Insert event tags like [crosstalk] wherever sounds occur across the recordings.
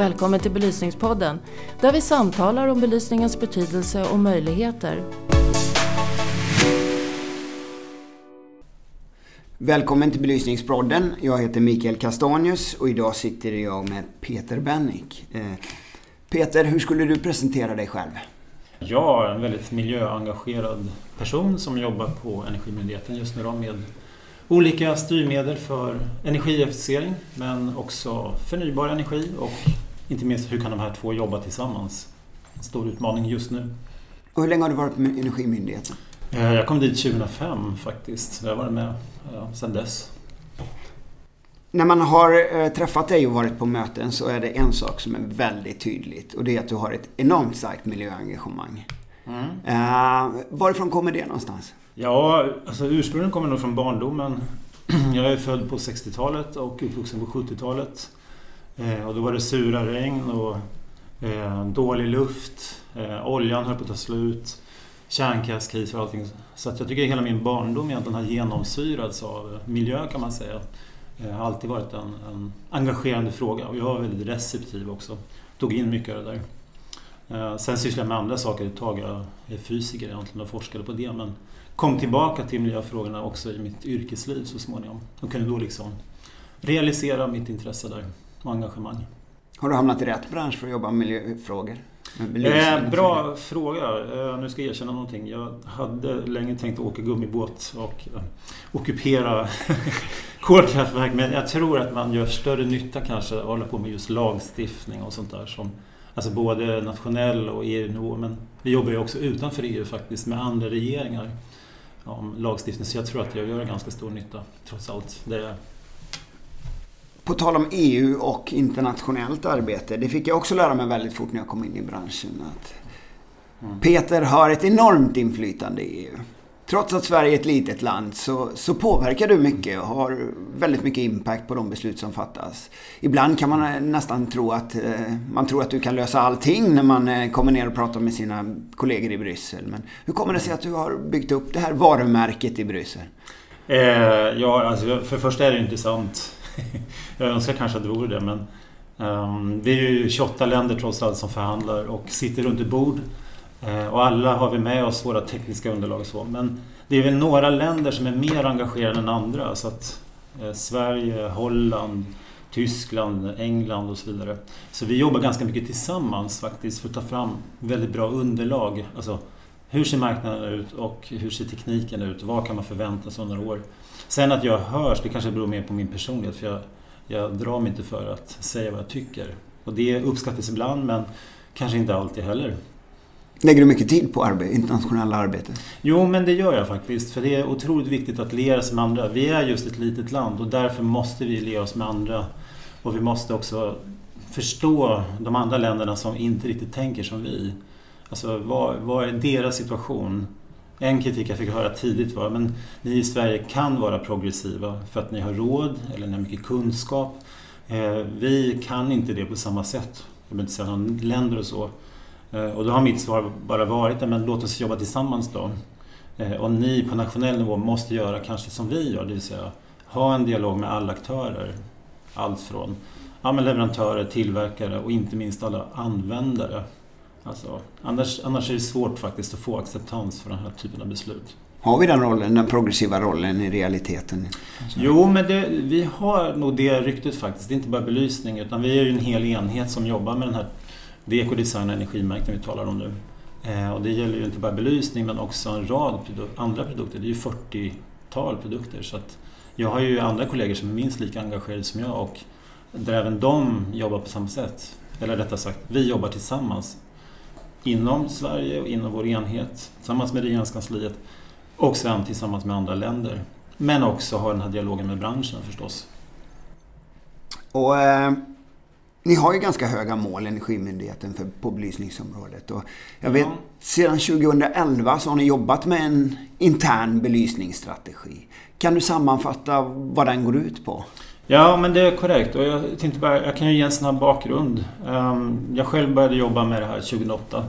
Välkommen till Belysningspodden där vi samtalar om belysningens betydelse och möjligheter. Välkommen till Belysningspodden. Jag heter Mikael Castanius och idag sitter jag med Peter Bennick. Eh, Peter, hur skulle du presentera dig själv? Jag är en väldigt miljöengagerad person som jobbar på Energimyndigheten just nu med olika styrmedel för energieffektivisering men också förnybar energi och inte minst hur kan de här två jobba tillsammans? En stor utmaning just nu. Och hur länge har du varit med Energimyndigheten? Eh, jag kom dit 2005 faktiskt. Jag har varit med ja, sedan dess. När man har eh, träffat dig och varit på möten så är det en sak som är väldigt tydligt och det är att du har ett enormt starkt miljöengagemang. Mm. Uh, varifrån kommer det någonstans? Ja, alltså ursprungligen kommer nog från barndomen. [clears throat] Jag är född på 60-talet och uppvuxen på 70-talet. Eh, och då var det sura regn och eh, dålig luft. Eh, oljan höll på att ta slut. Kärnkraftskris och allting. Så att jag tycker att hela min barndom egentligen har genomsyrats av miljö kan man säga. Det har alltid varit en, en engagerande fråga och jag var väldigt receptiv också. Tog in mycket av det där. Eh, sen sysslade jag med andra saker ett tag. Jag är fysiker egentligen och forskade på det men kom tillbaka till miljöfrågorna också i mitt yrkesliv så småningom. Och kunde då liksom realisera mitt intresse där och engagemang. Har du hamnat i rätt bransch för att jobba med miljöfrågor? Eh, bra fråga. Eh, nu ska jag erkänna någonting. Jag hade länge tänkt åka gummibåt och eh, ockupera [laughs] kolkraftverk. Men jag tror att man gör större nytta kanske att hålla på med just lagstiftning och sånt där. Som, alltså både nationell och EU-nivå. Men vi jobbar ju också utanför EU faktiskt med andra regeringar om lagstiftning. Så jag tror att jag gör ganska stor nytta trots allt. Det på tal om EU och internationellt arbete. Det fick jag också lära mig väldigt fort när jag kom in i branschen. Att. Peter har ett enormt inflytande i EU. Trots att Sverige är ett litet land så, så påverkar du mycket och har väldigt mycket impact på de beslut som fattas. Ibland kan man eh, nästan tro att eh, man tror att du kan lösa allting när man eh, kommer ner och pratar med sina kollegor i Bryssel. Men hur kommer det sig att du har byggt upp det här varumärket i Bryssel? Eh, ja, alltså, för det första är det inte sant. [laughs] Jag önskar kanske att det vore det men um, vi är ju 28 länder trots allt som förhandlar och sitter runt ett bord. Uh, och alla har vi med oss våra tekniska underlag och så. Men det är väl några länder som är mer engagerade än andra. Så att uh, Sverige, Holland, Tyskland, England och så vidare. Så vi jobbar ganska mycket tillsammans faktiskt för att ta fram väldigt bra underlag. Alltså, hur ser marknaden ut och hur ser tekniken ut? Vad kan man förvänta sig några år? Sen att jag hörs, det kanske beror mer på min personlighet för jag, jag drar mig inte för att säga vad jag tycker. Och det uppskattas ibland men kanske inte alltid heller. Lägger du mycket tid på arbete, internationella arbetet? Jo, men det gör jag faktiskt. För det är otroligt viktigt att liera sig med andra. Vi är just ett litet land och därför måste vi liera oss med andra. Och vi måste också förstå de andra länderna som inte riktigt tänker som vi. Alltså vad, vad är deras situation? En kritik jag fick höra tidigt var men ni i Sverige kan vara progressiva för att ni har råd eller ni har mycket kunskap. Eh, vi kan inte det på samma sätt. Jag vill inte säga någon länder och så. Eh, och då har mitt svar bara varit men låt oss jobba tillsammans då. Eh, och ni på nationell nivå måste göra kanske som vi gör, det vill säga ha en dialog med alla aktörer. Allt från ja, leverantörer, tillverkare och inte minst alla användare. Alltså, annars, annars är det svårt faktiskt att få acceptans för den här typen av beslut. Har vi den rollen, den progressiva rollen i realiteten? Alltså. Jo, men det, vi har nog det ryktet faktiskt. Det är inte bara belysning utan vi är ju en hel enhet som jobbar med den här det är ekodesign och energimärkning vi talar om nu. Eh, och det gäller ju inte bara belysning men också en rad produ andra produkter. Det är ju 40-tal produkter. Så att jag har ju andra kollegor som är minst lika engagerade som jag och där även de jobbar på samma sätt. Eller rättare sagt, vi jobbar tillsammans inom Sverige och inom vår enhet tillsammans med regeringskansliet och sen tillsammans med andra länder. Men också ha den här dialogen med branschen förstås. Och eh, Ni har ju ganska höga mål, Energimyndigheten, för, på belysningsområdet. Och jag vet, ja. sedan 2011 så har ni jobbat med en intern belysningsstrategi. Kan du sammanfatta vad den går ut på? Ja, men det är korrekt. Och jag, tänkte bara, jag kan ju ge en snabb bakgrund. Ehm, jag själv började jobba med det här 2008.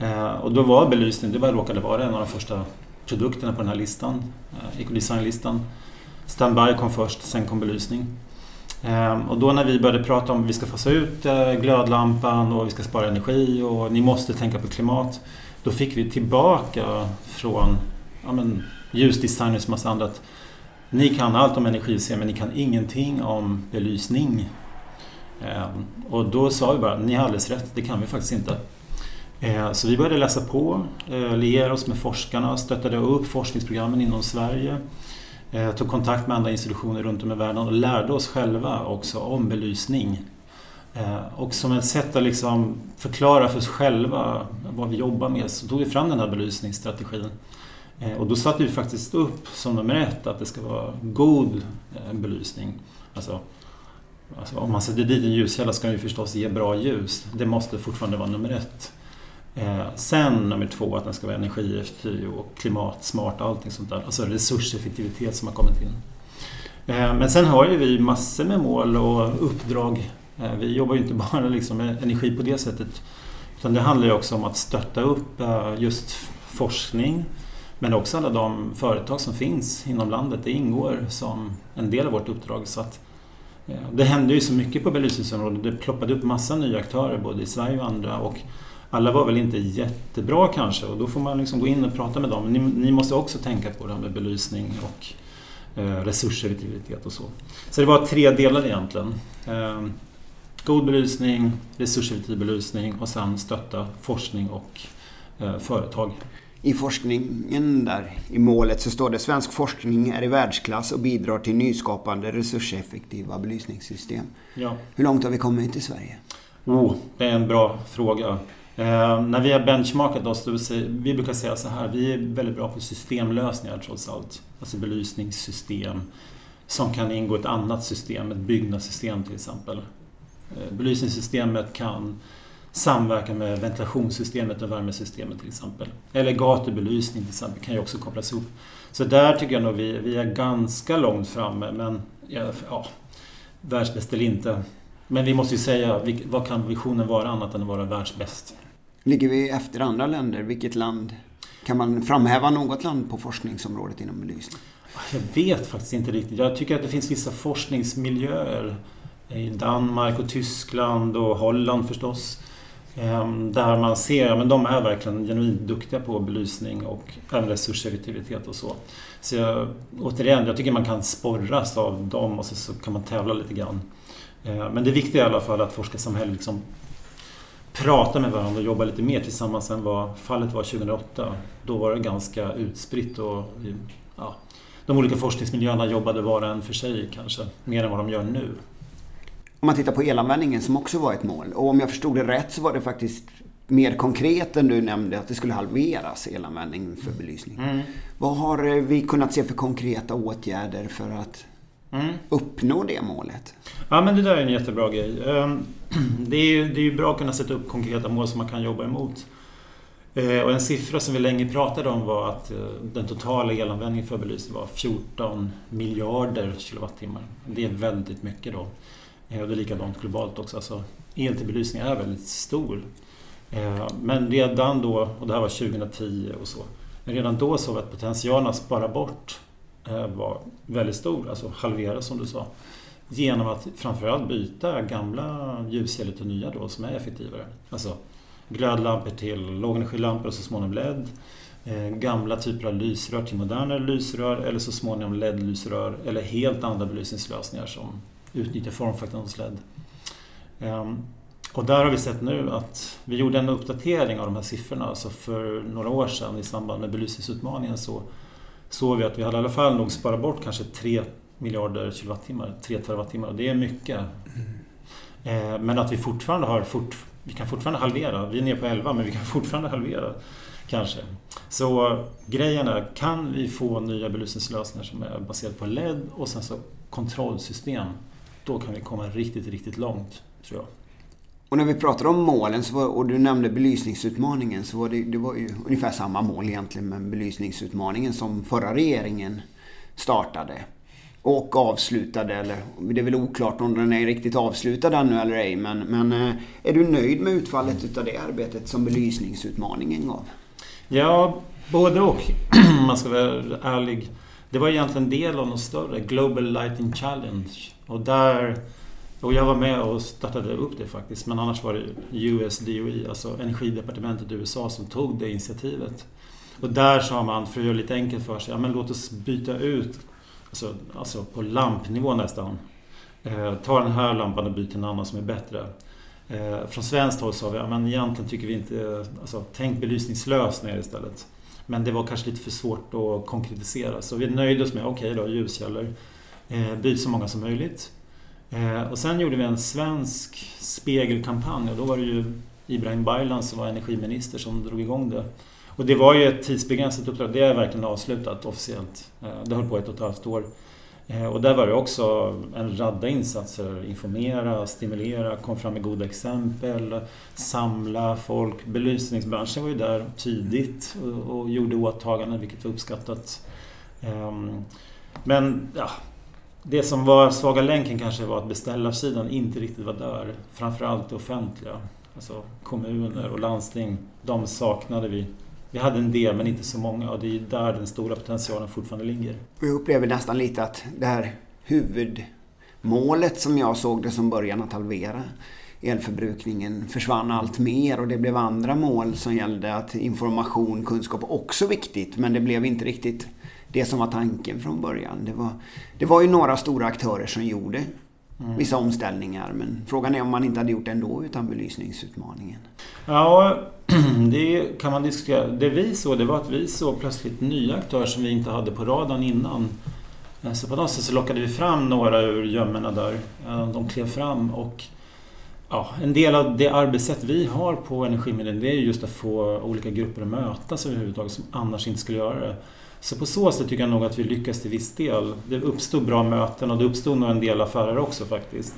Eh, och då var belysning, det bara råkade vara en av de första produkterna på den här listan. Eh, Ecodesign-listan. Standby kom först, sen kom belysning. Ehm, och då när vi började prata om att vi ska fasa ut eh, glödlampan och vi ska spara energi och ni måste tänka på klimat. Då fick vi tillbaka från ja, men, ljusdesigners och massa andra att ni kan allt om energisystem men ni kan ingenting om belysning. Eh, och då sa vi bara, ni har alldeles rätt, det kan vi faktiskt inte. Eh, så vi började läsa på, eh, liera oss med forskarna, stöttade upp forskningsprogrammen inom Sverige. Tog kontakt med andra institutioner runt om i världen och lärde oss själva också om belysning. Och som ett sätt att liksom förklara för oss själva vad vi jobbar med så tog vi fram den här belysningsstrategin. Eh, och då satte vi faktiskt upp som nummer ett att det ska vara god eh, belysning. Alltså, alltså om man sätter dit en ljuskälla ska den ju förstås ge bra ljus. Det måste fortfarande vara nummer ett. Eh, sen nummer två att den ska vara energieffektiv och klimatsmart och allting sånt där. Alltså resurseffektivitet som har kommit in. Eh, men sen har ju vi massor med mål och uppdrag. Eh, vi jobbar ju inte [laughs] bara liksom med energi på det sättet. Utan det handlar ju också om att stötta upp eh, just forskning. Men också alla de företag som finns inom landet. Det ingår som en del av vårt uppdrag. Så att, eh, det hände ju så mycket på belysningsområdet. Det ploppade upp massa nya aktörer både i Sverige och andra. Och alla var väl inte jättebra kanske och då får man liksom gå in och prata med dem. Ni, ni måste också tänka på det här med belysning och eh, resurseffektivitet och så. Så det var tre delar egentligen. Eh, god belysning, resurseffektiv belysning och sen stötta forskning och eh, företag. I forskningen där, i målet, så står det svensk forskning är i världsklass och bidrar till nyskapande resurseffektiva belysningssystem. Ja. Hur långt har vi kommit i Sverige? Oh, det är en bra fråga. Eh, när vi har benchmarkat oss, vi brukar säga så här, vi är väldigt bra på systemlösningar trots allt. Alltså belysningssystem som kan ingå i ett annat system, ett byggnadssystem till exempel. Eh, belysningssystemet kan samverka med ventilationssystemet och värmesystemet till exempel. Eller gatubelysning till exempel kan ju också kopplas ihop. Så där tycker jag nog vi, vi är ganska långt framme men ja, ja, världsbäst eller inte. Men vi måste ju säga, vad kan visionen vara annat än att vara världsbäst? Ligger vi efter andra länder? Vilket land? Kan man framhäva något land på forskningsområdet inom belysning? Jag vet faktiskt inte riktigt. Jag tycker att det finns vissa forskningsmiljöer i Danmark och Tyskland och Holland förstås. Ehm, där man ser, men de är verkligen genuint duktiga på belysning och även resurseffektivitet och så. Så jag, återigen, jag tycker man kan sporras av dem och så, så kan man tävla lite grann. Ehm, men det viktiga är i alla fall att forskarsamhället liksom pratar med varandra och jobbar lite mer tillsammans än vad fallet var 2008. Då var det ganska utspritt och ja, de olika forskningsmiljöerna jobbade var och en för sig kanske, mer än vad de gör nu. Om man tittar på elanvändningen som också var ett mål och om jag förstod det rätt så var det faktiskt mer konkret än du nämnde att det skulle halveras elanvändning för belysning. Mm. Vad har vi kunnat se för konkreta åtgärder för att mm. uppnå det målet? Ja men det där är en jättebra grej. Ehm, [clears throat] det är ju det är bra att kunna sätta upp konkreta mål som man kan jobba emot. Eh, och en siffra som vi länge pratade om var att eh, den totala elanvändningen för belysning var 14 miljarder kilowattimmar. Det är väldigt mycket då. Eh, och det är likadant globalt också. Alltså, el till belysning är väldigt stor. Eh, men redan då, och det här var 2010 och så, men redan då såg vi att potentialen att spara bort eh, var väldigt stor, alltså halvera som du sa. Genom att framförallt byta gamla ljuskällor till nya då som är effektivare. Alltså glödlampor till lågenergilampor och så småningom LED. Eh, gamla typer av lysrör till modernare lysrör eller så småningom LED-lysrör eller helt andra belysningslösningar som utnyttja formfaktorn hos LED. Ehm, och där har vi sett nu att vi gjorde en uppdatering av de här siffrorna. Alltså för några år sedan i samband med belysningsutmaningen så såg vi att vi hade i alla fall nog sparat bort kanske 3 miljarder kilowattimmar, 3 terawattimmar. Och det är mycket. Ehm, men att vi fortfarande har fort, vi kan fortfarande halvera. Vi är nere på 11 men vi kan fortfarande halvera. Kanske. Så grejen är, kan vi få nya belysningslösningar som är baserade på LED och sen så kontrollsystem. Då kan vi komma riktigt, riktigt långt, tror jag. Och när vi pratar om målen så var, och du nämnde belysningsutmaningen så var det, det var ju ungefär samma mål egentligen med belysningsutmaningen som förra regeringen startade och avslutade. Eller, det är väl oklart om den är riktigt avslutad ännu eller ej. Men, men eh, är du nöjd med utfallet utav det arbetet som belysningsutmaningen gav? Ja, både och. [clears throat] man ska vara ärlig. det var egentligen en del av något större, Global Lighting Challenge. Och där och jag var med och startade upp det faktiskt. Men annars var det USDOE, alltså energidepartementet i USA, som tog det initiativet. Och där sa man, för att göra det lite enkelt för sig, ja men låt oss byta ut, alltså, alltså på lampnivå nästan. Eh, ta den här lampan och byt till en annan som är bättre. Eh, från svenskt håll sa vi, ja men egentligen tycker vi inte, eh, alltså tänk belysningslösningar istället. Men det var kanske lite för svårt att konkretisera. Så vi nöjde oss med, okej okay då, ljuskällor. Eh, byt så många som möjligt. Eh, och sen gjorde vi en svensk spegelkampanj och då var det ju Ibrahim Baylan som var energiminister som drog igång det. Och det var ju ett tidsbegränsat uppdrag. Det är verkligen avslutat officiellt. Eh, det höll på ett och ett halvt år. Eh, och där var det också en radda insatser. Informera, stimulera, kom fram med goda exempel, samla folk. Belysningsbranschen var ju där tidigt och, och gjorde åtaganden vilket var uppskattat. Ehm, men ja, det som var svaga länken kanske var att beställarsidan inte riktigt var där. Framförallt det offentliga. Alltså kommuner och landsting. De saknade vi. Vi hade en del men inte så många och det är där den stora potentialen fortfarande ligger. Jag upplever nästan lite att det här huvudmålet som jag såg det som början att halvera elförbrukningen försvann allt mer och det blev andra mål som gällde att information, kunskap också viktigt men det blev inte riktigt det som var tanken från början. Det var, det var ju några stora aktörer som gjorde mm. vissa omställningar men frågan är om man inte hade gjort det ändå utan belysningsutmaningen. Ja, [clears throat] det kan man diskutera. Det vi såg det var att vi såg plötsligt nya aktörer som vi inte hade på radarn innan. Eh, så på något sätt så lockade vi fram några ur gömmorna där. Eh, de klev fram och ja, en del av det arbetssätt vi har på Energimyndigheten det är just att få olika grupper att mötas överhuvudtaget som annars inte skulle göra det. Så på så sätt tycker jag nog att vi lyckas till viss del. Det uppstod bra möten och det uppstod nog en del affärer också faktiskt.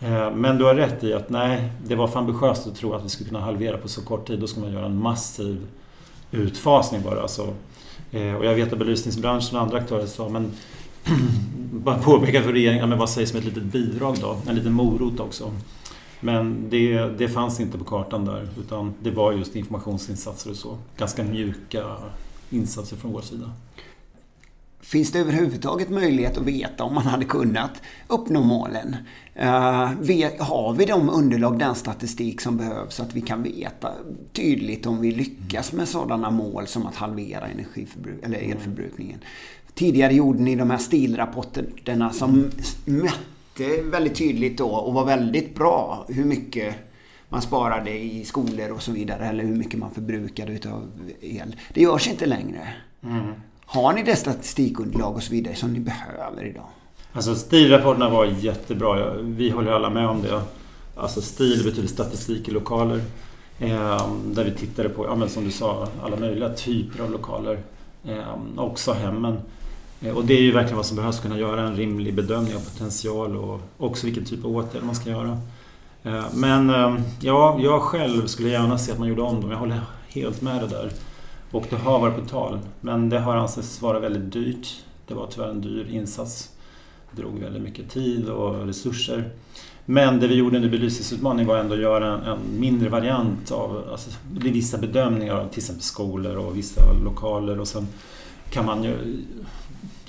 Eh, men du har rätt i att nej, det var för ambitiöst att tro att vi skulle kunna halvera på så kort tid. Då ska man göra en massiv utfasning bara. Alltså. Eh, och jag vet att belysningsbranschen och andra aktörer sa, men [clears throat] bara påpeka för regeringen, men vad sägs som ett litet bidrag då? En liten morot också. Men det, det fanns inte på kartan där utan det var just informationsinsatser och så. Ganska mjuka insatser från vår sida. Finns det överhuvudtaget möjlighet att veta om man hade kunnat uppnå målen? Uh, har vi de underlag, den statistik som behövs så att vi kan veta tydligt om vi lyckas med sådana mål som att halvera energiförbruk eller elförbrukningen? Tidigare gjorde ni de här stilrapporterna som mätte väldigt tydligt då och var väldigt bra hur mycket man sparade i skolor och så vidare eller hur mycket man förbrukade utav el. Det görs inte längre. Mm. Har ni det statistikunderlag och så vidare som ni behöver idag? Alltså stilrapporterna var jättebra. Vi håller alla med om det. Alltså stil betyder statistik i lokaler. Eh, där vi tittade på, ja, men som du sa, alla möjliga typer av lokaler. Eh, också hemmen. Eh, och det är ju verkligen vad som behövs att kunna göra en rimlig bedömning av potential och också vilken typ av åtgärder man ska göra. Eh, men ehm, ja, jag själv skulle gärna se att man gjorde om dem. Jag håller helt med det där. Och det har varit på tal. Men det har ansetts vara väldigt dyrt. Det var tyvärr en dyr insats. Det drog väldigt mycket tid och resurser. Men det vi gjorde under belysningsutmaningen var ändå att göra en, mindre variant av alltså, vissa bedömningar av till exempel skolor och vissa lokaler. Och sen kan man ju...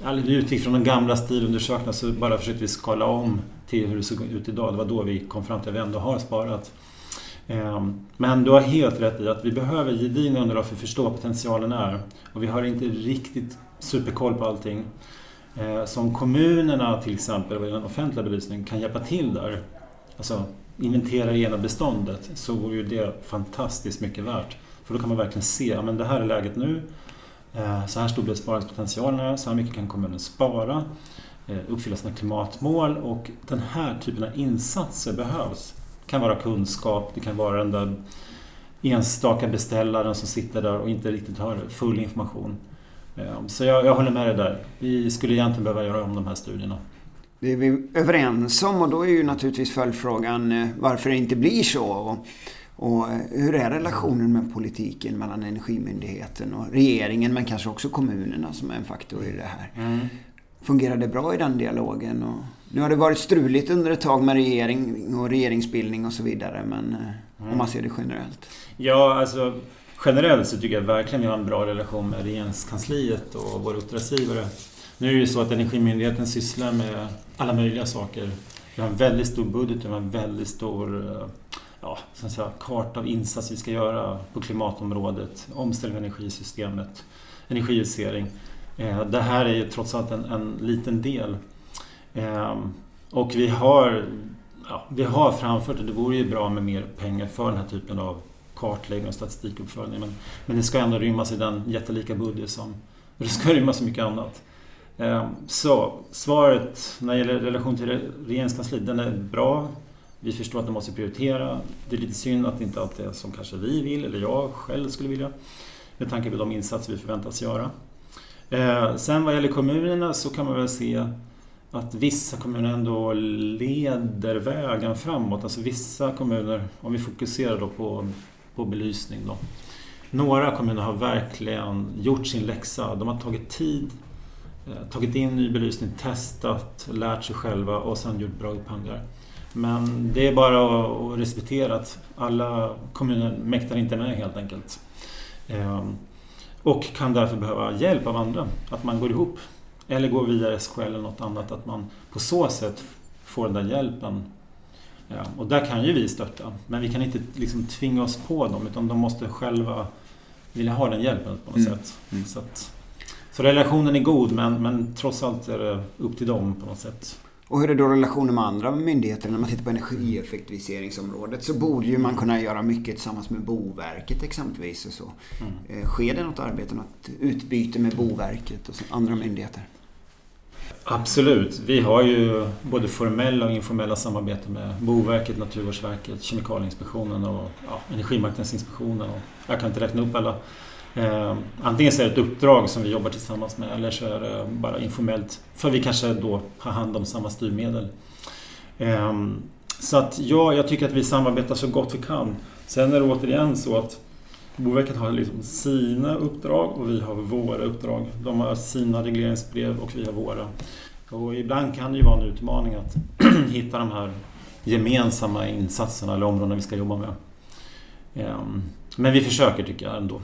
Alltså, vi utgick från de gamla stilundersökningarna så bara försökte vi skala om till hur det såg ut idag. Det var då vi kom fram till att vi ändå har sparat. Ehm, men du har helt rätt i att vi behöver gedigna underlag för att förstå vad potentialen är. Och vi har inte riktigt superkoll på allting. Ehm, som kommunerna till exempel, och den offentliga belysningen, kan hjälpa till där. Alltså inventera igenom beståndet så vore ju det fantastiskt mycket värt. För då kan man verkligen se, ja men det här är läget nu. Ehm, så här stor besparingspotentialen är, så här mycket kan kommunen spara. Eh, uppfylla sina klimatmål och den här typen av insatser behövs. Det kan vara kunskap, det kan vara den där enstaka beställaren som sitter där och inte riktigt har full information. Eh, så jag, jag håller med dig där. Vi skulle egentligen behöva göra om de här studierna. Det är vi överens om och då är ju naturligtvis följdfrågan eh, varför det inte blir så. Och, och hur är relationen med politiken mellan Energimyndigheten och regeringen men kanske också kommunerna som är en faktor i det här. Mm fungerade bra i den dialogen. Och nu har det varit struligt under ett tag med regering och regeringsbildning och så vidare. Men mm. om man ser det generellt. Ja, alltså generellt så tycker jag verkligen vi har en bra relation med regeringskansliet och våra uppdragsgivare. Nu är det ju så att Energimyndigheten sysslar med alla möjliga saker. Vi har en väldigt stor budget, vi har en väldigt stor eh, ja, så säga, karta av insatser vi ska göra på klimatområdet, omställning av energisystemet, energiutsering. Eh, det här är ju trots allt en, en liten del. Ehm, och vi har, ja, vi har framfört att det vore ju bra med mer pengar för den här typen av kartläggning och statistikuppföljning. Men, men det ska ändå rymmas i den jättelika budget som... [laughs] Det ska rymmas så mycket annat. Ehm, så svaret när det gäller relation till regeringskansliet, den är bra. Vi förstår att de måste prioritera. Det är lite synd att det inte alltid är som kanske vi vill, eller jag själv skulle vilja. Med tanke på de insatser vi förväntas göra. Eh, sen vad gäller kommunerna så kan man väl se att vissa kommuner ändå leder vägen framåt. Alltså vissa kommuner, om vi fokuserar då på, på belysning då. Några kommuner har verkligen gjort sin läxa. De har tagit tid, eh, tagit in ny belysning, testat, lärt sig själva och sen gjort bra upphandlingar. Men det är bara att respektera att alla kommuner mäktar inte med helt enkelt. Ehm, och kan därför behöva hjälp av andra, att man går ihop eller gå via SKL eller något annat. Att man på så sätt får den där hjälpen. Ja, och där kan ju vi stötta. Men vi kan inte liksom tvinga oss på dem utan de måste själva vilja ha den hjälpen på något mm. sätt. Mm. Så, att, så relationen är god men, men trots allt är det upp till dem på något sätt. Och hur är då relationen med andra myndigheter? När man tittar på energieffektiviseringsområdet så borde ju man kunna göra mycket tillsammans med Boverket exempelvis. Och så. Mm. Eh, sker det något arbete, något utbyte med Boverket och andra myndigheter? Absolut. Vi har ju både formella och informella samarbeten med Boverket, Naturvårdsverket, Kemikalieinspektionen och ja, Energimarknadsinspektionen. Och jag kan inte räkna upp alla. Eh, antingen så är det ett uppdrag som vi jobbar tillsammans med eller så är det bara informellt. För vi kanske då har hand om samma styrmedel. Eh, så att ja, jag tycker att vi samarbetar så gott vi kan. Sen är det återigen så att Boverket har liksom sina uppdrag och vi har våra uppdrag. De har sina regleringsbrev och vi har våra. Och ibland kan det ju vara en utmaning att [clears throat] hitta de här gemensamma insatserna eller områdena vi ska jobba med. Eh, men vi försöker tycker jag ändå.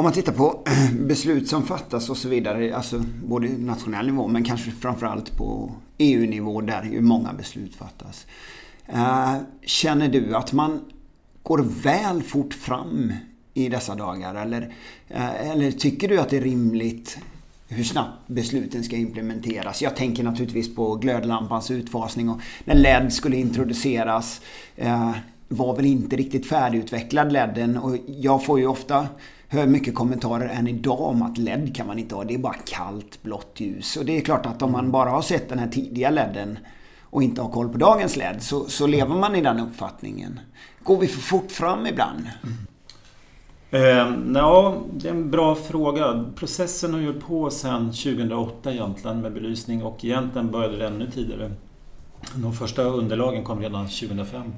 Om man tittar på [clears throat] beslut som fattas och så vidare, alltså både nationell nivå men kanske framförallt på EU-nivå där ju många beslut fattas. Eh, känner du att man går väl fort fram i dessa dagar eller, eh, eller tycker du att det är rimligt hur snabbt besluten ska implementeras. Jag tänker naturligtvis på glödlampans utfasning och när LED skulle introduceras eh, var väl inte riktigt färdigutvecklad LEDen och jag får ju ofta hör mycket kommentarer än idag om att LED kan man inte ha. Det är bara kallt blått ljus. Och det är klart att om man bara har sett den här tidiga LEDen och inte har koll på dagens LED så, så lever man i den uppfattningen. Går vi för fort fram ibland? Mm. Eh, ja, det är en bra fråga. Processen har ju på sedan 2008 egentligen med belysning och egentligen började det ännu tidigare. De första underlagen kom redan 2005.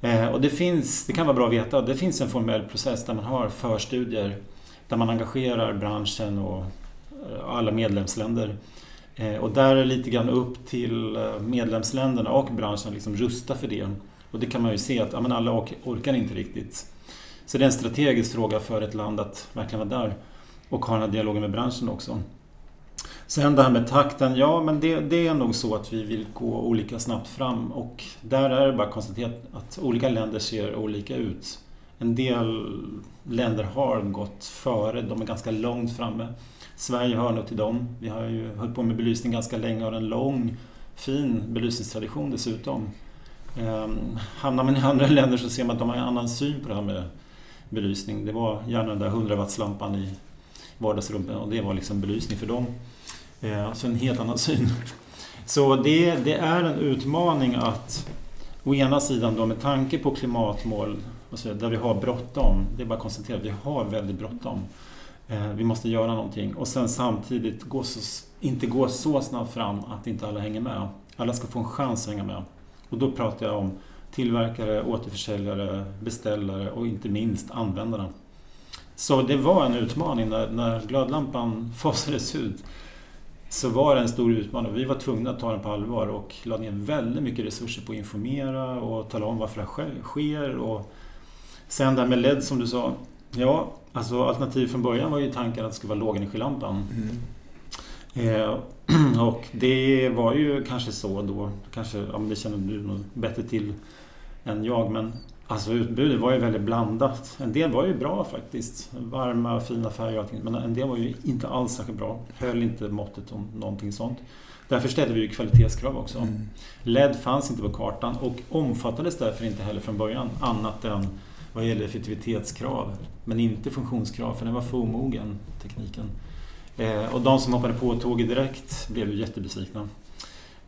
Eh, och det finns, det kan vara bra att veta, det finns en formell process där man har förstudier där man engagerar branschen och eh, alla medlemsländer. Eh, och där är det lite grann upp till eh, medlemsländerna och branschen att liksom rusta för det. Och det kan man ju se att ja, men alla orkar inte riktigt. Så det är en strategisk fråga för ett land att verkligen vara där och ha den här dialogen med branschen också. Sen det här med takten, ja men det, det, är nog så att vi vill gå olika snabbt fram och där är det bara konstaterat att olika länder ser olika ut. En del länder har gått före, de är ganska långt framme. Sverige hör nog till dem. Vi har ju hållit på med belysning ganska länge och har en lång fin belysningstradition dessutom. Ehm, hamnar man i andra [laughs] länder så ser man att de har en annan syn på det här med belysning. Det var gärna den där 100 wattslampan i vardagsrummet och det var liksom belysning för dem. Så alltså en helt annan syn. Så det, det, är en utmaning att å ena sidan då med tanke på klimatmål alltså där vi har bråttom, det är bara att konstatera att vi har väldigt bråttom. Eh, vi måste göra någonting och sen samtidigt gå så, inte gå så snabbt fram att inte alla hänger med. Alla ska få en chans att hänga med. Och då pratar jag om tillverkare, återförsäljare, beställare och inte minst användarna. Så det var en utmaning när, när glödlampan [laughs] fasades ut så var det en stor utmaning. Vi var tvungna att ta den på allvar och la ner väldigt mycket resurser på att informera och tala om varför det sker. Och Sen här med LED som du sa. Ja, alltså alternativ från början var ju tanken att det skulle vara lågenergilampan. Mm. Eh, [clears throat] och det var ju kanske så då, kanske, ja, det känner du nog bättre till än jag, men alltså utbudet var ju väldigt blandat. En del var ju bra faktiskt, varma, fina färger och allting, men en del var ju inte alls särskilt bra. Höll inte måttet om någonting sånt. Därför ställde vi ju kvalitetskrav också. Mm. LED fanns inte på kartan och omfattades därför inte heller från början annat än vad gäller effektivitetskrav. Men inte funktionskrav, för den var för omogen, tekniken. Eh, och de som hoppade på tåget direkt blev ju jättebesvikna.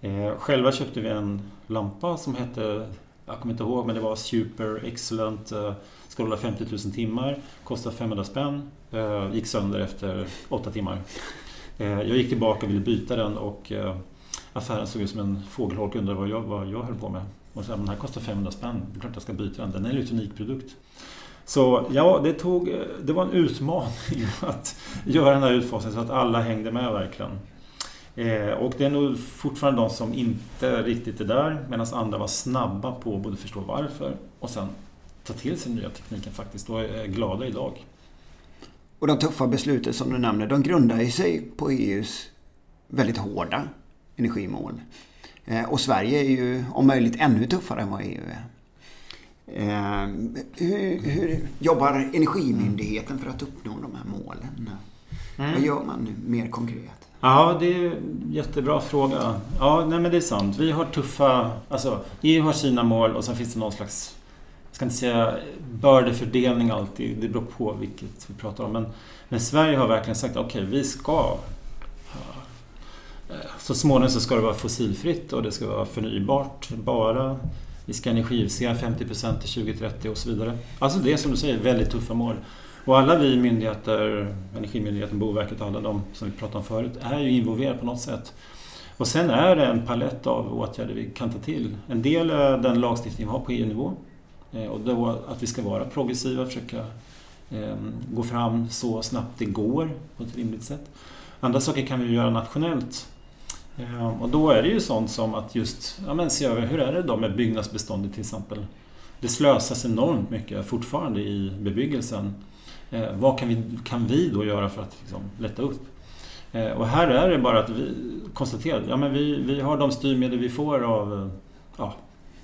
Eh, själva köpte vi en lampa som hette, jag kommer inte ihåg, men det var Super Excellent. Eh, ska hålla 50 000 timmar, kostade 500 spänn. Eh, gick sönder efter 8 timmar. Eh, jag gick tillbaka och ville byta den och eh, affären såg ut som en fågelholk och undrade vad jag, vad jag höll på med. Och sa, den här kostar 500 spänn, det är klart jag ska byta den. Den är en unik produkt. Så ja, det, tog, eh, det var en utmaning [laughs] att göra den här utfasningen så att alla hängde med verkligen. Eh, och det är nog fortfarande de som inte riktigt är där medan andra var snabba på att både förstå varför och sen ta till sig den nya tekniken faktiskt och är glada idag. Och de tuffa besluten som du nämner, de grundar ju sig på EUs väldigt hårda energimål. Eh, och Sverige är ju om möjligt ännu tuffare än vad EU är. Eh, hur, hur jobbar Energimyndigheten för att uppnå de här målen? Mm. Vad gör man nu mer konkret? Ja, det är en jättebra fråga. Ja, nej men det är sant. Vi har tuffa... Alltså, EU har sina mål och sen finns det någon slags... Jag ska inte säga bördefördelning alltid. Det beror på vilket vi pratar om. Men, men Sverige har verkligen sagt okej, okay, vi ska så småningom så ska det vara fossilfritt och det ska vara förnybart bara. Vi ska energieffektivisera 50 till 2030 och så vidare. Alltså det är som du säger väldigt tuffa mål. Och alla vi myndigheter, Energimyndigheten, Boverket och alla de som vi pratade om förut, är ju involverade på något sätt. Och sen är det en palett av åtgärder vi kan ta till. En del är den lagstiftning vi har på EU-nivå. Eh, och då att vi ska vara progressiva, försöka ehm, gå fram så snabbt det går på ett rimligt sätt. Andra saker kan vi göra nationellt Ehm, och då är det ju sånt som att just ja, men se över hur är det då med byggnadsbeståndet till exempel. Det slösas enormt mycket fortfarande i bebyggelsen. Eh, vad kan vi, kan vi då göra för att liksom, lätta upp? Eh, och här är det bara att vi konstaterar ja, men vi, vi har de styrmedel vi får av ja,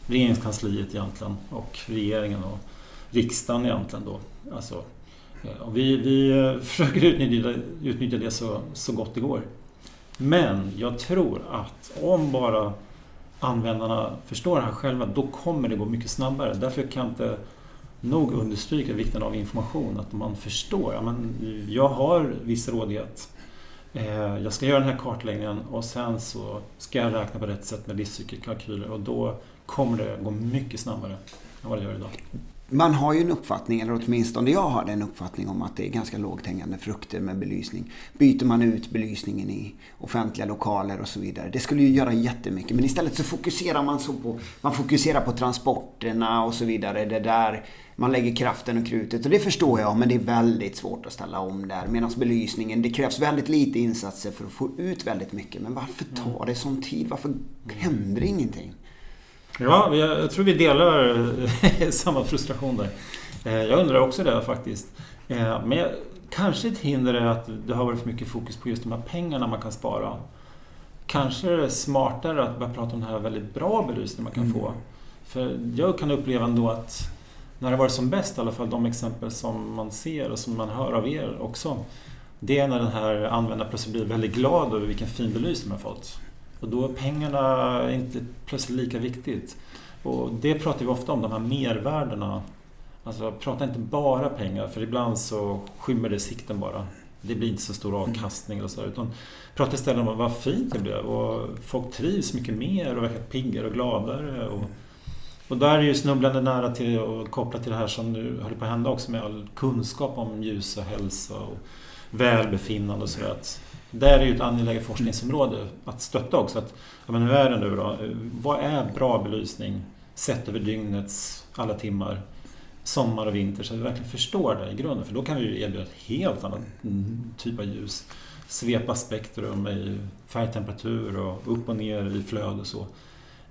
regeringskansliet egentligen och regeringen och riksdagen egentligen då. Alltså, eh, och vi, vi eh, [laughs] försöker utnyttja, utnyttja det så, så gott det går. Men jag tror att om bara användarna förstår det här själva, då kommer det gå mycket snabbare. Därför kan jag inte nog understryka vikten av information, att man förstår. Ja, men jag har viss rådighet. Eh, jag ska göra den här kartläggningen och sen så ska jag räkna på rätt sätt med livscykelkalkyler och då kommer det gå mycket snabbare än vad det gör idag man har ju en uppfattning, eller åtminstone jag har en uppfattning om att det är ganska lågt hängande frukter med belysning. Byter man ut belysningen i offentliga lokaler och så vidare. Det skulle ju göra jättemycket. Men istället så fokuserar man så på, man fokuserar på transporterna och så vidare. Det där man lägger kraften och krutet. Och det förstår jag, men det är väldigt svårt att ställa om där. Medan belysningen, det krävs väldigt lite insatser för att få ut väldigt mycket. Men varför tar det sån tid? Varför händer ingenting? Ja, jag tror vi delar [laughs] samma frustration där. Eh, jag undrar också det faktiskt. Eh, men kanske ett hinder är att det har varit för mycket fokus på just de här pengarna man kan spara. Kanske är det smartare att börja prata om den här väldigt bra belysningen man kan mm. få. För jag kan uppleva ändå att när det varit som bäst, i alla fall de exempel som man ser och som man hör av er också. Det är när den här användaren plötsligt blir väldigt glad över vilken fin belysning man fått. Och då är pengarna inte plötsligt lika viktigt. Och det pratar vi ofta om, de här mervärdena. Alltså prata inte bara pengar, för ibland så skymmer det sikten bara. Det blir inte så stor avkastning och så utan prata istället om vad fint det blev och folk trivs mycket mer och verkar piggare och gladare. Och, och där är ju snubblande nära till och kopplat till det här som nu håller på att hända också med all kunskap om ljus och hälsa och välbefinnande och sådär. Där är ju ett angeläget forskningsområde att stötta också. Att, ja, men hur är det nu då? Vad är bra belysning sett över dygnets alla timmar? Sommar och vinter så att vi verkligen förstår det i grunden. För då kan vi ju erbjuda ett helt annat typ av ljus. Svepa spektrum i färgtemperatur och upp och ner i flöde och så.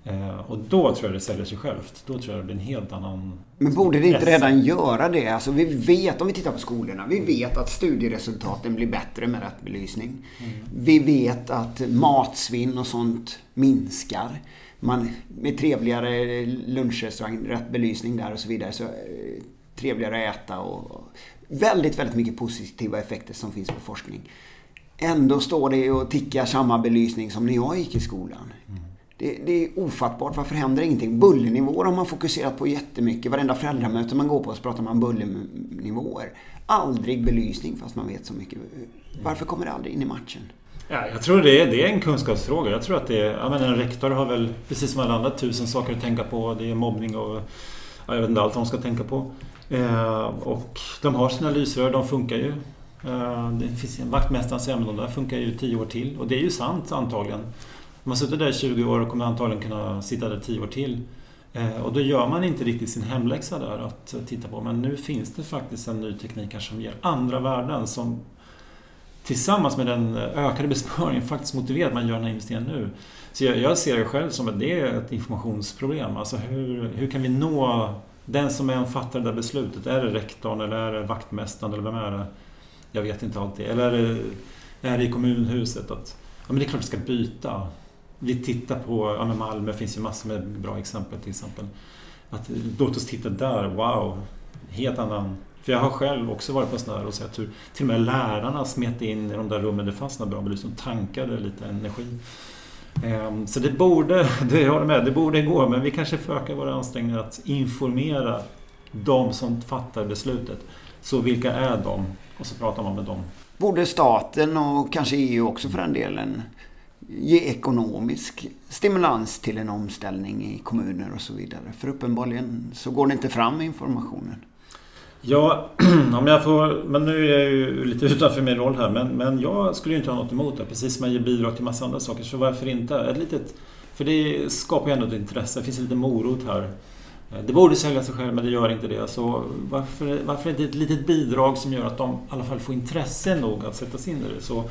Eh, och då tror jag det säljer sig självt. Då tror jag det blir en helt annan... Men borde det inte redan göra det? Alltså vi vet, om vi tittar på skolorna, vi vet att studieresultaten blir bättre med rätt belysning. Mm. Vi vet att matsvinn och sånt minskar. Man, med trevligare lunchrestaurang, rätt belysning där och så vidare, så eh, trevligare att äta och, och väldigt, väldigt mycket positiva effekter som finns på forskning. Ändå står det och tickar samma belysning som när jag gick i skolan. Mm. Det, det, är ofattbart. Varför händer ingenting? Bullernivåer har man fokuserat på jättemycket. Varenda föräldramöte man går på så pratar man bullernivåer. Aldrig belysning fast man vet så mycket. Varför kommer det aldrig in i matchen? Ja, jag tror det är, det är en kunskapsfråga. Jag tror att det är, jag menar, en rektor har väl precis som alla andra tusen saker att tänka på. Det är mobbning och jag vet inte allt de ska tänka på. Eh, och de har sina lysrör, de funkar ju. Eh, det finns en vaktmästaren säger att de där funkar ju tio år till. Och det är ju sant antagligen. Om man suttit där i 20 år och kommer antagligen kunna sitta där 10 år till. Eh, och då gör man inte riktigt sin hemläxa där att titta på. Men nu finns det faktiskt en ny teknik här som ger andra värden som tillsammans med den ökade besparingen faktiskt motiverar att man gör den här investeringen nu. Så jag, jag ser det själv som att det är ett informationsproblem. Alltså hur, hur kan vi nå den som är fattar det där beslutet? Är det rektorn eller är det vaktmästaren eller vem är det? Jag vet inte alltid. Eller är det, är det i kommunhuset? Att, ja, men det är klart vi ska byta vi tittar på, ja men Malmö finns ju massor med bra exempel till exempel. Att, låt oss titta där, wow! Helt annan... För jag har själv också varit på sådana där och sett hur till och med lärarna smet in i de där rummen det fanns bra belysning och tankade lite energi. Ehm, så det borde, [laughs] det jag håller med, det borde gå men vi kanske får öka våra ansträngningar att informera de som fattar beslutet. Så vilka är de? Och så pratar man med dem. Borde staten och kanske EU också för den delen ge ekonomisk stimulans till en omställning i kommuner och så vidare. För uppenbarligen så går det inte fram med informationen. Ja, [clears throat] om jag får, men nu är jag ju lite utanför min roll här, men, men jag skulle ju inte ha något emot det. Precis som jag ger bidrag till massa andra saker, så varför inte? Ett litet, för det skapar ju ändå ett intresse, det finns en liten morot här. Eh, det borde sälja sig själv, men det gör inte det. Så varför, varför inte ett litet bidrag som gör att de i alla fall får intresse nog att sätta sig in i det? Så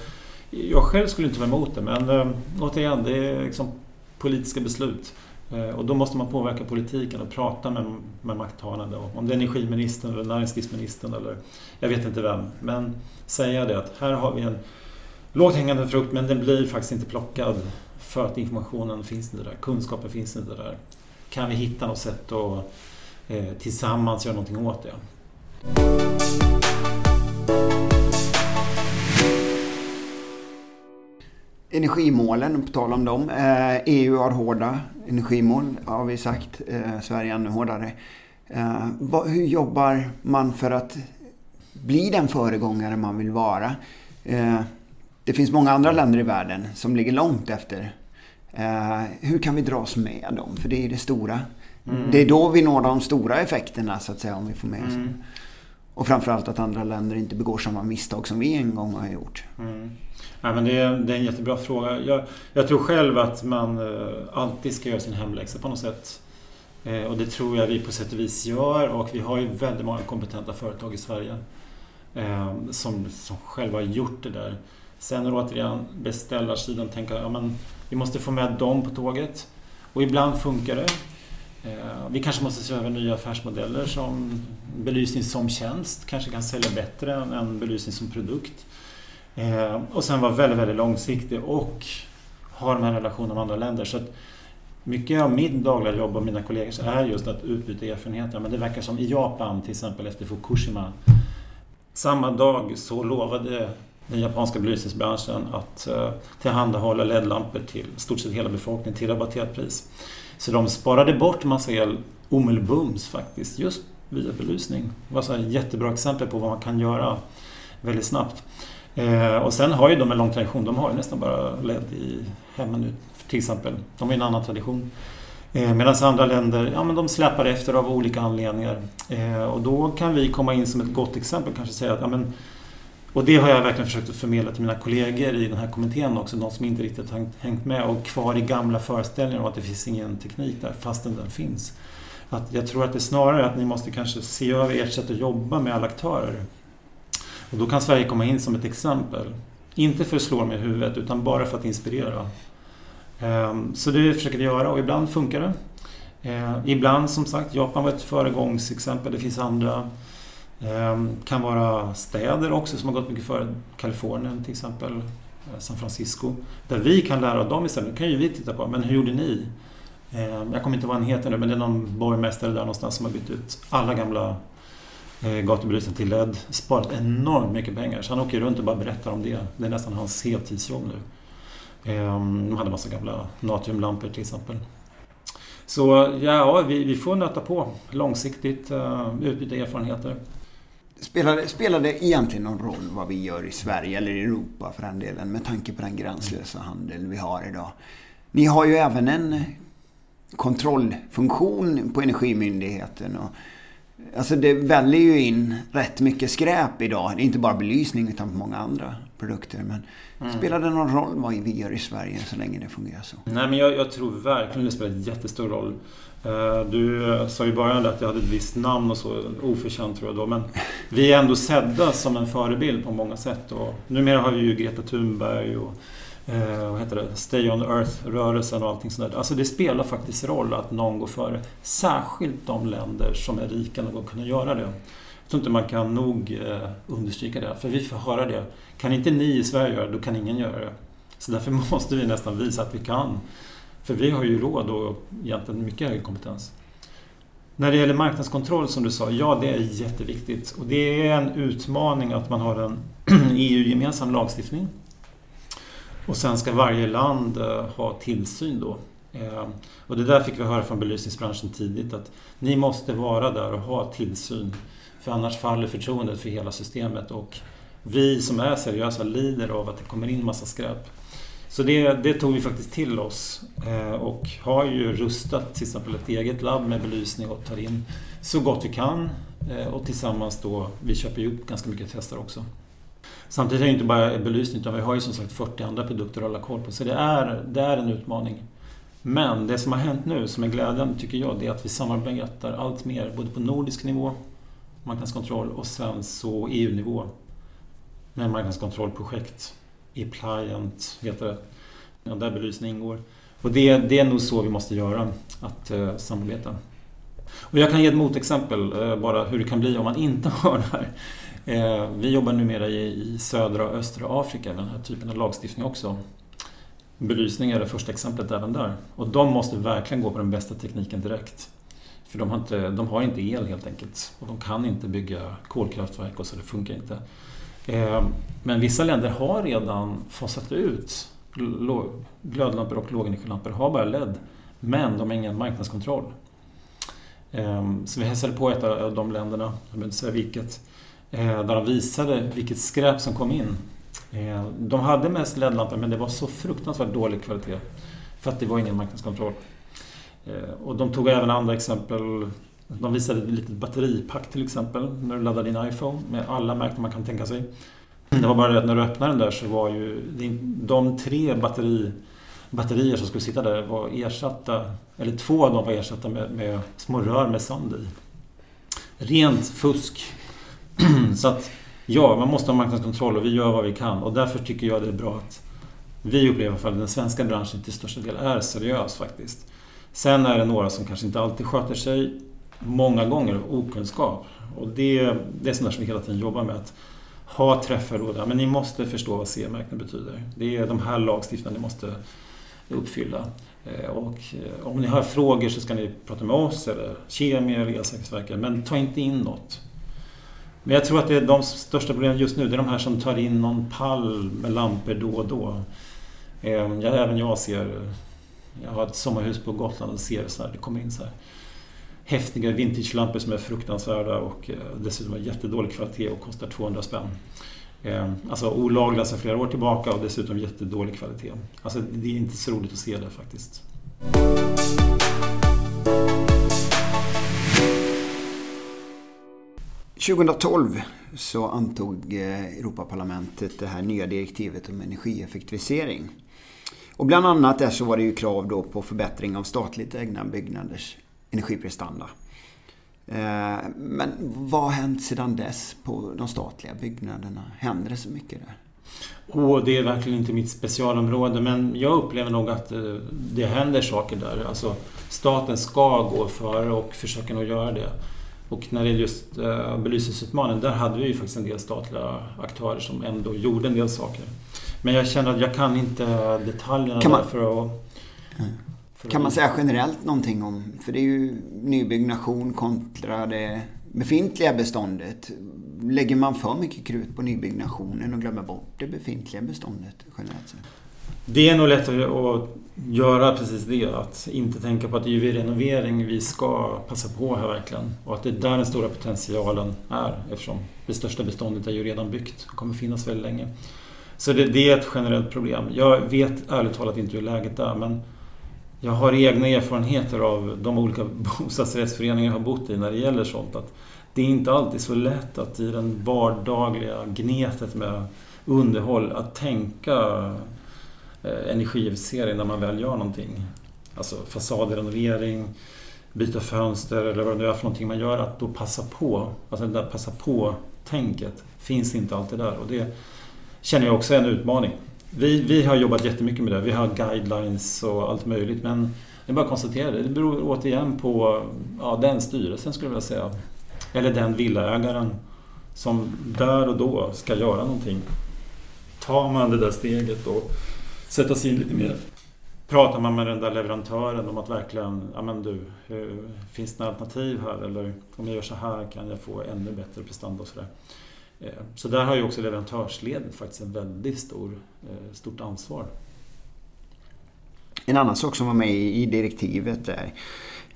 jag själv skulle inte vara emot det men äh, återigen, det är liksom politiska beslut. Äh, och då måste man påverka politiken och prata med, med makthavande. Om det är energiministern eller näringslivsministern eller jag vet inte vem. Men säga det att här har vi en lågt hängande frukt men den blir faktiskt inte plockad för att informationen finns inte där, kunskapen finns inte där. Kan vi hitta något sätt att eh, tillsammans göra någonting åt det? Energimålen, på tal om dem. Eh, EU har hårda energimål, har vi sagt. Eh, Sverige ännu hårdare. Eh, hur jobbar man för att bli den föregångare man vill vara? Det finns många andra länder i världen som ligger långt efter. Hur kan vi dras med dem? För det är det stora. Mm. Det är då vi når de stora effekterna, så att säga, om vi får med oss mm. Och framförallt att andra länder inte begår samma misstag som vi en gång har gjort. Mm. Ja, men det, är, det är en jättebra fråga. Jag, jag, tror själv att man eh, alltid ska göra sin hemläxa på något sätt. Eh, och det tror jag vi på sätt och vis gör och vi har ju väldigt många kompetenta företag i Sverige eh, som, som själva har gjort det där. Sen återigen beställarsidan tänker ja, men vi måste få med dem på tåget. Och ibland funkar det. Eh, vi kanske måste se över nya affärsmodeller som belysning som tjänst kanske kan sälja bättre än belysning som produkt. Eh, och sen vara väldigt, väldigt långsiktig och ha de här relationerna med andra länder. Så att mycket av mitt dagliga jobb och mina kollegor är just att utbyta erfarenheter. Men det verkar som i Japan till exempel efter Fukushima. Samma dag så lovade den japanska belysningsbranschen att eh, tillhandahålla LED-lampor till stort sett hela befolkningen till rabatterat pris. Så de sparade bort massa el omedelbums faktiskt, just via belysning. Det var så ett jättebra exempel på vad man kan göra väldigt snabbt. Eh, och sen har ju de en lång tradition. De har ju nästan bara LED i hemmen nu till exempel. De har en annan tradition. Eh, Medan andra länder, ja men de släpar efter av olika anledningar. Eh, och då kan vi komma in som ett gott exempel kanske säga att ja, men, och det har jag verkligen försökt att förmedla till mina kollegor i den här kommittén också, de som inte riktigt har hängt med och kvar i gamla föreställningar om att det finns ingen teknik där fastän den finns. Att jag tror att det är snarare att ni måste kanske se över ert sätt att jobba med alla aktörer. Och då kan Sverige komma in som ett exempel. Inte för att slå dem i huvudet utan bara för att inspirera. Ehm, så det försöker vi göra och ibland funkar det. Ehm, ibland som sagt, Japan var ett föregångsexempel. Det finns andra. Det kan vara städer också som har gått mycket före. Kalifornien till exempel. Eh, San Francisco. Där vi kan lära av dem istället. Nu kan ju vi titta på. Men hur gjorde ni? Ehm, jag kommer inte ihåg vad han heter nu men det är någon borgmästare där någonstans som har bytt ut alla gamla eh, gatubelysningar till LED. Sparat enormt mycket pengar. Så han åker runt och bara berättar om det. Det är nästan hans heltidsjobb nu. Ehm, de hade massa gamla natriumlampor till exempel. Så ja, vi, vi får nöta på långsiktigt, eh, utbyta erfarenheter. Spelar, spelar det egentligen någon roll vad vi gör i Sverige eller i Europa för den delen med tanke på den gränslösa handel vi har idag? Ni har ju även en kontrollfunktion på Energimyndigheten. Och, alltså det väljer ju in rätt mycket skräp idag. Det är inte bara belysning utan på många andra produkter. Men mm. spelar det någon roll vad vi gör i Sverige så länge det fungerar så? Nej, men jag, jag tror verkligen det spelar jättestor roll. Eh, du sa i början att jag hade ett visst namn och så, oförtjänt tror jag då. Men vi är ändå sedda som en förebild på många sätt. Och numera har vi ju Greta Thunberg och eh, vad heter det? Stay on Earth-rörelsen och allting sånt där. Alltså det spelar faktiskt roll att någon går före. Särskilt de länder som är rika nog att kunna göra det. Jag tror inte man kan nog eh, understryka det, för vi får höra det. Kan inte ni i Sverige göra det, då kan ingen göra det. Så därför [laughs] måste vi nästan visa att vi kan. För vi har ju råd och egentligen mycket högre kompetens. När det gäller marknadskontroll som du sa, ja det är jätteviktigt. Och det är en utmaning att man har en [clears throat] e EU-gemensam lagstiftning. Och sen ska varje land eh, ha tillsyn då. Eh, och det där fick vi höra från belysningsbranschen tidigt att ni måste vara där och ha tillsyn för annars faller förtroendet för hela systemet och vi som är seriösa lider av att det kommer in massa skräp. Så det, det tog vi faktiskt till oss eh, och har ju rustat till exempel ett eget labb med belysning och tar in så gott vi kan eh, och tillsammans då, vi köper ju upp ganska mycket tester också. Samtidigt är det inte bara belysning utan vi har ju som sagt 40 andra produkter att hålla koll på så det är, det är en utmaning. Men det som har hänt nu som är glädjande tycker jag det är att vi samarbetar allt mer både på nordisk nivå marknadskontroll och sen så EU-nivå med marknadskontrollprojekt. E-Pliant heter det. Ja, där belysning ingår. Och det, det är nog så vi måste göra, att eh, samarbeta. Och jag kan ge ett motexempel, eh, bara hur det kan bli om man inte [laughs] har det här. Eh, vi jobbar numera i, i södra och östra Afrika med den här typen av lagstiftning också. Belysning är det första exemplet även där. Och de måste verkligen gå på den bästa tekniken direkt. För de har, inte, de har inte el helt enkelt. Och de kan inte bygga kolkraftverk och så det funkar inte. Eh, men vissa länder har redan fasat ut glödlampor och lågenergilampor, har bara LED. Men de har ingen marknadskontroll. Eh, så vi hälsade på ett av de länderna, jag vill inte säga vilket, eh, där de visade vilket skräp som kom in. De hade mest LED-lampor men det var så fruktansvärt dålig kvalitet. För att det var ingen marknadskontroll. Eh, och de tog även andra exempel. De visade ett litet batteripack till exempel när du laddar din iPhone med alla märken man kan tänka sig. Det var bara det att när du öppnade den där så var ju de tre batteri, batterier som skulle sitta där var ersatta, eller två av dem var ersatta med, med små rör med sand i. Rent fusk. [clears throat] så att ja, man måste ha marknadskontroll och vi gör vad vi kan och därför tycker jag det är bra att vi upplever att den svenska branschen till största del är seriös faktiskt. Sen är det några som kanske inte alltid sköter sig, många gånger av okunskap. Och det, det är sånt som vi hela tiden jobbar med. Att ha träffar och där, men ni måste förstå vad CE-märkning betyder. Det är de här lagstiftningarna ni måste uppfylla. Eh, och eh, om ni har frågor så ska ni prata med oss eller kemier eller Elsäkerhetsverket, men ta inte in något. Men jag tror att det är de största problemen just nu, det är de här som tar in någon pall med lampor då och då. Eh, även jag ser jag har ett sommarhus på Gotland och ser så här, det kommer in så här häftiga vintagelampor som är fruktansvärda och eh, dessutom har jättedålig kvalitet och kostar 200 spänn. Ehm, alltså olagliga sedan flera år tillbaka och dessutom jättedålig kvalitet. Alltså det är inte så roligt att se det faktiskt. –2012 så antog eh, Europaparlamentet det här nya direktivet om energieffektivisering. Och bland annat där så var det ju krav då på förbättring av statligt ägda byggnaders energiprestanda. Eh, men vad har hänt sedan dess på de statliga byggnaderna? Händer det så mycket där? Och det är verkligen inte mitt specialområde men jag upplever nog att eh, det händer saker där. Alltså, staten ska gå före och försöka nog göra det. Och när det är just eh, belysningsutmaningen, där hade vi ju faktiskt en del statliga aktörer som ändå gjorde en del saker. Men jag känner att jag kan inte detaljerna kan man, där för att... För kan man säga generellt någonting om, för det är ju nybyggnation kontra det befintliga beståndet. Lägger man för mycket krut på nybyggnationen och glömmer bort det befintliga beståndet generellt sett? Det är nog lätt att göra precis det. Att inte tänka på att det är vid renovering vi ska passa på här verkligen. Och att det är där den stora potentialen är eftersom det största beståndet är ju redan byggt och kommer finnas väldigt länge. Så det, det är ett generellt problem. Jag vet ärligt talat inte hur läget är men jag har egna erfarenheter av de olika [laughs] bostadsrättsföreningar jag har bott i när det gäller sånt. Att det är inte alltid så lätt att i den vardagliga gnetet med underhåll att tänka eh, energieffektivisering när man väl gör någonting. Alltså fasadrenovering, byta fönster eller vad det nu är för någonting man gör. Att då passa på, alltså det där passa på-tänket finns inte alltid där. Och det känner jag också är en utmaning. Vi, vi har jobbat jättemycket med det. Vi har guidelines och allt möjligt. Men det är bara att konstatera det. Det beror återigen på ja, den styrelsen skulle jag vilja säga. Eller den villaägaren som där och då ska göra någonting. Tar man det där steget och sätta sig in lite mer. Pratar man med den där leverantören om att verkligen, ja men du, eh, finns det några alternativ här? Eller om jag gör så här kan jag få ännu bättre prestanda och sådär. Eh, så där har ju också leverantörsledet faktiskt ett väldigt stor, eh, stort ansvar. En annan sak som var med i direktivet där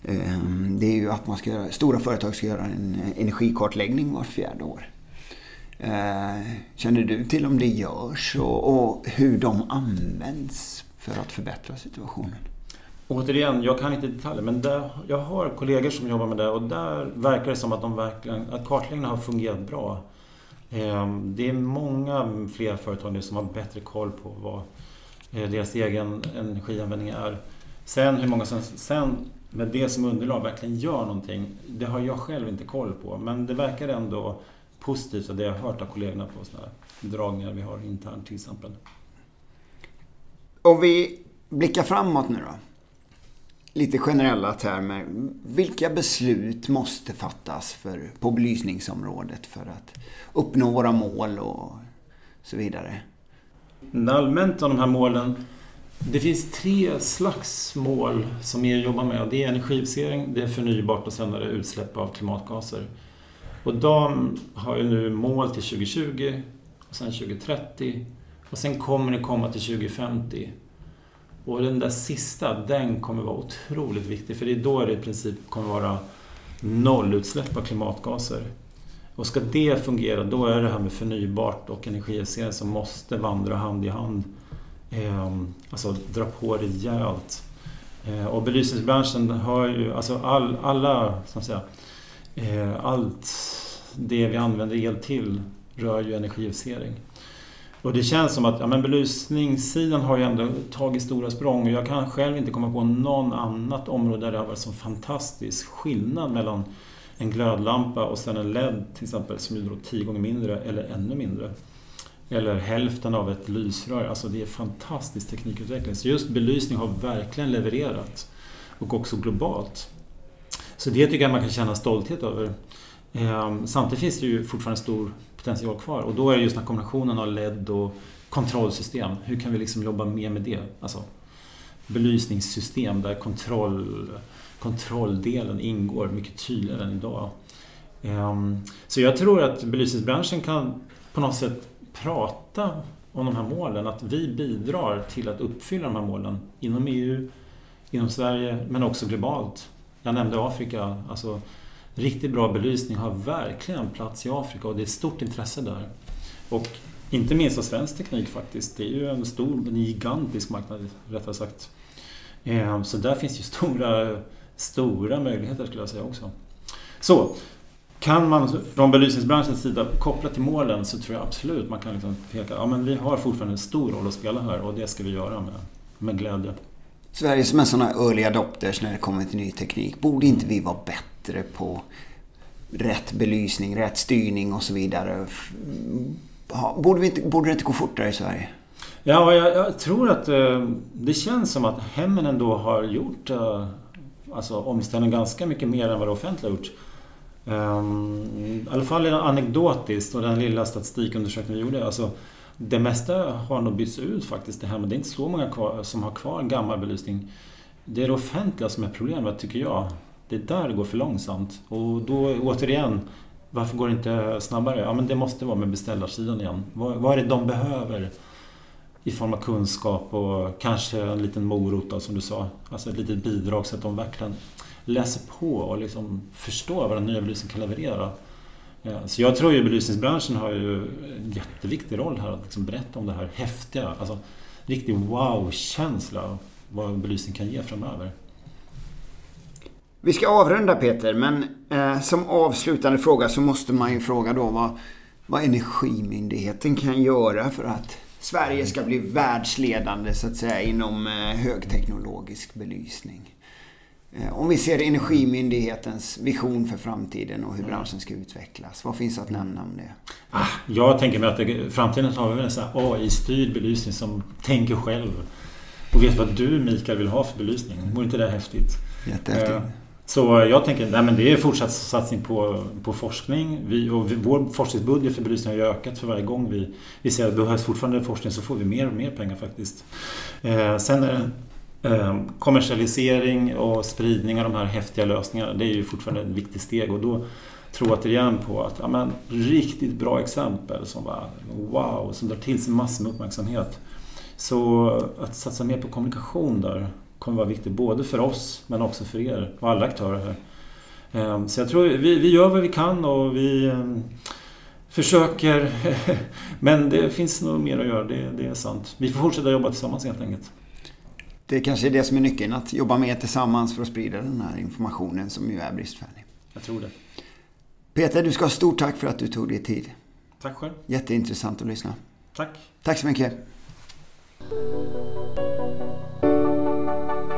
ehm, det är ju att man ska göra, stora företag ska göra en energikartläggning vart fjärde år. Eh, känner du till om det görs och, och hur de används för att förbättra situationen? Återigen, jag kan inte detaljer men där, jag har kollegor som jobbar med det och där verkar det som att, de verkligen, att kartläggningen har fungerat bra. Ehm, det är många fler företag nu som har bättre koll på vad eh, deras egen energianvändning är. Sen hur många som sen med det som underlag verkligen gör någonting, det har jag själv inte koll på. Men det verkar ändå positivt, av det jag har hört av kollegorna på sådana här dragningar vi har internt till exempel. Om vi blickar framåt nu då lite generella termer. Vilka beslut måste fattas för, på belysningsområdet för att uppnå våra mål och så vidare? Allmänt om de här målen. Det finns tre slags mål som EU jobbar med. Det är energieffektivisering, det är förnybart och sen är det utsläpp av klimatgaser. Och de har ju nu mål till 2020 och sen 2030 och sen kommer det komma till 2050. Och den där sista, den kommer vara otroligt viktig för det är då det i princip kommer vara nollutsläpp av klimatgaser. Och ska det fungera, då är det här med förnybart och energieffektivisering som måste vandra hand i hand. Eh, alltså dra på rejält. Eh, och belysningsbranschen har ju, alltså all, alla, som säga, eh, allt det vi använder el till rör ju energieffektivisering. Och det känns som att ja, men belysningssidan har ju ändå tagit stora språng och jag kan själv inte komma på någon annat område där det har varit så fantastisk skillnad mellan en glödlampa och sen en LED till exempel som är då tio gånger mindre eller ännu mindre. Eller hälften av ett lysrör. Alltså det är fantastisk teknikutveckling. Så just belysning har verkligen levererat. Och också globalt. Så det tycker jag man kan känna stolthet över. Ehm, samtidigt finns det ju fortfarande stor potential kvar. Och då är det just den här kombinationen av LED och kontrollsystem. Hur kan vi liksom jobba mer med det? Alltså belysningssystem där kontroll, kontrolldelen ingår mycket tydligare än idag. Ehm, så jag tror att belysningsbranschen kan på något sätt prata om de här målen. Att vi bidrar till att uppfylla de här målen inom EU, inom Sverige men också globalt. Jag nämnde Afrika. Alltså, riktigt bra belysning har verkligen plats i Afrika och det är ett stort intresse där. Och inte minst av svensk teknik faktiskt. Det är ju en stor, en gigantisk marknad rättare sagt. Ehm, så där finns ju [laughs] stora, stora möjligheter skulle jag säga också. Så, kan man från belysningsbranschens sida koppla till målen så tror jag absolut man kan liksom peka, ja men vi har fortfarande en stor roll att spela här och det ska vi göra med, med glädje. Sverige som är sådana early adopters när det kommer till ny teknik, borde inte vi vara bättre bättre på rätt belysning, rätt styrning och så vidare. Borde, vi inte, borde det inte gå fortare i Sverige? Ja, jag, jag tror att eh, det känns som att hemmen ändå har gjort eh, alltså, omställningen ganska mycket mer än vad det offentliga har gjort. Um, I alla fall anekdotiskt och den lilla statistikundersökningen vi gjorde. Alltså, det mesta har nog bytts ut faktiskt det här men det är inte så många kvar, som har kvar gammal belysning. Det är det offentliga som är problemet tycker jag. Det är där det går för långsamt. Och då återigen, varför går det inte snabbare? Ja men det måste vara med beställarsidan igen. Vad, vad är det de behöver? I form av kunskap och kanske en liten morot då, som du sa. Alltså ett litet bidrag så att de verkligen läser på och liksom förstår vad den nya belysningen kan leverera. Eh, så jag tror ju belysningsbranschen har ju en jätteviktig roll här att liksom berätta om det här häftiga, alltså riktig wow-känsla vad belysning kan ge framöver. Vi ska avrunda Peter, men eh, som avslutande fråga så måste man ju fråga då vad, vad Energimyndigheten kan göra för att Sverige ska bli världsledande så att säga inom eh, högteknologisk belysning. Eh, om vi ser Energimyndighetens vision för framtiden och hur branschen ska utvecklas. Vad finns att nämna om det? Ah, jag tänker mig att det, framtiden har vi en AI-styrd belysning som tänker själv. Och vet vad du Mikael vill ha för belysning. Vore inte det häftigt? Jättehäftigt. Så jag tänker, nej men det är fortsatt satsning på, på forskning. Vi, och vi, vår forskningsbudget för belysning har ju ökat för varje gång vi, vi ser att det behövs fortfarande forskning så får vi mer och mer pengar faktiskt. Eh, sen är det eh, kommersialisering och spridning av de här häftiga lösningarna. Det är ju fortfarande ett viktigt steg och då tror jag återigen på att ja, men, riktigt bra exempel som bara wow, som drar till sig massor med uppmärksamhet. Så att satsa mer på kommunikation där kommer vara viktigt både för oss men också för er och alla aktörer här. Ehm, så jag tror vi, vi gör vad vi kan och vi ehm, försöker [laughs] men det finns nog mer att göra, det, det är sant. Vi får fortsätta jobba tillsammans helt enkelt. Det kanske är det som är nyckeln, att jobba mer tillsammans för att sprida den här informationen som ju är bristfällig. Jag tror det. Peter, du ska ha stort tack för att du tog dig tid. Tack själv. Jätteintressant att lyssna. Tack. Tack så mycket. Thank you.